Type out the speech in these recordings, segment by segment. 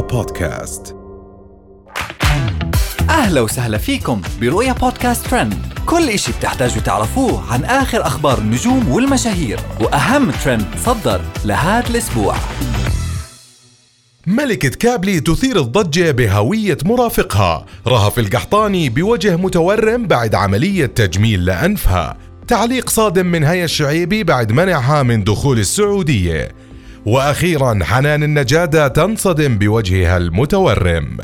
بودكاست. أهلا وسهلا فيكم برؤيا بودكاست ترند. كل إشي بتحتاجوا تعرفوه عن آخر أخبار النجوم والمشاهير وأهم ترند صدر لهذا الأسبوع. ملكة كابلي تثير الضجة بهوية مرافقها. رهف القحطاني بوجه متورم بعد عملية تجميل لأنفها. تعليق صادم من هيا الشعيبي بعد منعها من دخول السعودية. وأخيرا حنان النجادة تنصدم بوجهها المتورم.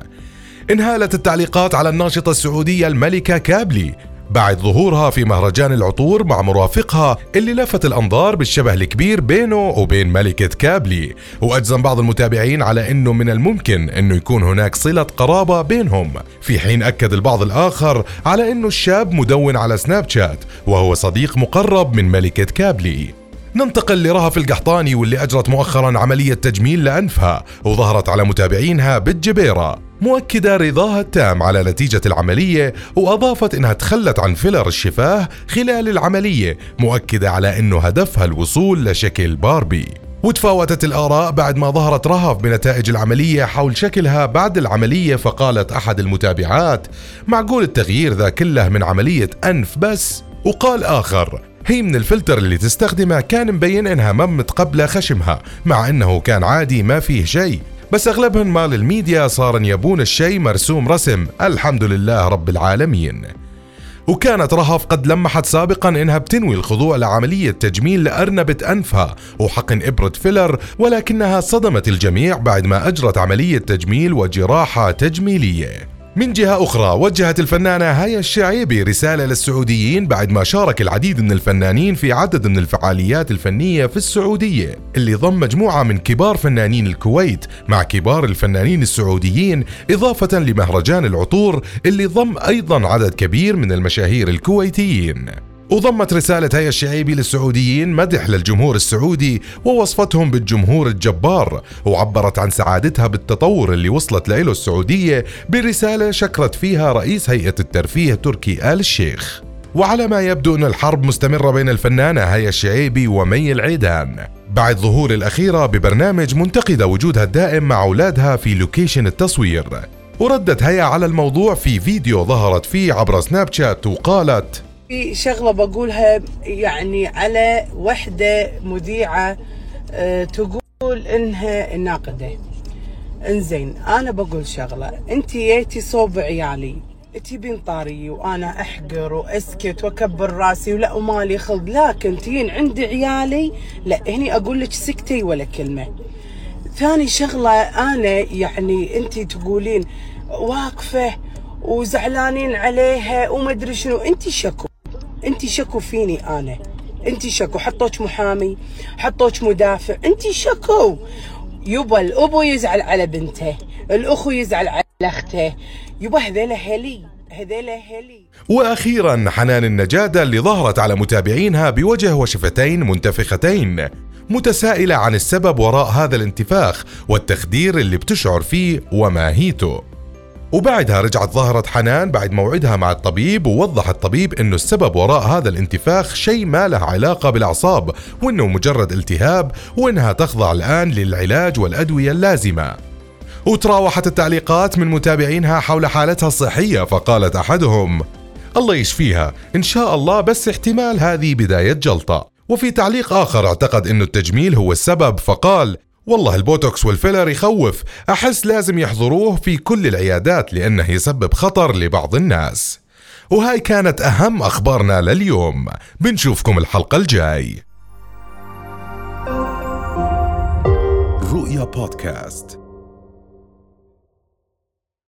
انهالت التعليقات على الناشطة السعودية الملكة كابلي بعد ظهورها في مهرجان العطور مع مرافقها اللي لفت الأنظار بالشبه الكبير بينه وبين ملكة كابلي. وأجزم بعض المتابعين على إنه من الممكن إنه يكون هناك صلة قرابة بينهم في حين أكد البعض الآخر على إنه الشاب مدون على سناب شات وهو صديق مقرب من ملكة كابلي. ننتقل لرهف القحطاني واللي أجرت مؤخرا عملية تجميل لأنفها وظهرت على متابعينها بالجبيرة. مؤكدة رضاها التام على نتيجة العملية وأضافت إنها تخلت عن فيلر الشفاه خلال العملية مؤكدة على إنه هدفها الوصول لشكل باربي. وتفاوتت الآراء بعد ما ظهرت رهف بنتائج العملية حول شكلها بعد العملية فقالت أحد المتابعات معقول التغيير ذا كله من عملية أنف بس؟ وقال آخر هي من الفلتر اللي تستخدمه كان مبين إنها ما متقبلة خشمها مع إنه كان عادي ما فيه شيء. بس اغلبهم مال الميديا صار يبون الشيء مرسوم رسم الحمد لله رب العالمين. وكانت رهف قد لمحت سابقا إنها بتنوي الخضوع لعملية تجميل لأرنبة أنفها وحقن إبرة فيلر ولكنها صدمت الجميع بعد ما أجرت عملية تجميل وجراحة تجميلية. من جهة أخرى وجهت الفنانة هيا الشعيبي رسالة للسعوديين بعد ما شارك العديد من الفنانين في عدد من الفعاليات الفنية في السعودية اللي ضم مجموعة من كبار فنانين الكويت مع كبار الفنانين السعوديين إضافة لمهرجان العطور اللي ضم أيضا عدد كبير من المشاهير الكويتيين. وضمت رسالة هيا الشعيبي للسعوديين مدح للجمهور السعودي ووصفتهم بالجمهور الجبار وعبرت عن سعادتها بالتطور اللي وصلت له السعودية برسالة شكرت فيها رئيس هيئة الترفيه تركي آل الشيخ. وعلى ما يبدو أن الحرب مستمرة بين الفنانة هيا الشعيبي ومي العيدان. بعد ظهور الأخيرة ببرنامج منتقدة وجودها الدائم مع أولادها في لوكيشن التصوير. وردت هيا على الموضوع في فيديو ظهرت فيه عبر سناب شات وقالت في شغلة بقولها يعني على وحدة مذيعة أه تقول إنها ناقدة. إنزين أنا بقول شغلة. أنت جيتي صوب عيالي تبين طاري وأنا أحقر وأسكت وأكبر راسي ولا ومالي خلق لكن تجين عند عيالي لا هني أقول لك سكتي ولا كلمة. ثاني شغلة أنا يعني أنت تقولين واقفة وزعلانين عليها وما أدري شنو. أنت شكو. انت شكو فيني أنا؟ انت شكو حطوك محامي حطوك مدافع انت شكو. يبا الابو يزعل على بنته الاخو يزعل على اخته. يبا هذيلا هلي هذيلا هلي. وأخيرا حنان النجادة اللي ظهرت على متابعينها بوجه وشفتين منتفختين متسائلة عن السبب وراء هذا الانتفاخ والتخدير اللي بتشعر فيه وماهيته وبعدها رجعت ظهرت حنان بعد موعدها مع الطبيب ووضح الطبيب إنه السبب وراء هذا الانتفاخ شيء ما له علاقة بالأعصاب وإنه مجرد التهاب وإنها تخضع الآن للعلاج والأدوية اللازمة. وتراوحت التعليقات من متابعينها حول حالتها الصحية فقالت أحدهم: الله يشفيها، إن شاء الله بس احتمال هذه بداية جلطة. وفي تعليق آخر اعتقد إنه التجميل هو السبب فقال: والله البوتوكس والفيلر يخوف. أحس لازم يحظروه في كل العيادات لأنه يسبب خطر لبعض الناس. وهاي كانت أهم أخبارنا لليوم. بنشوفكم الحلقة الجاي. رؤيا بودكاست.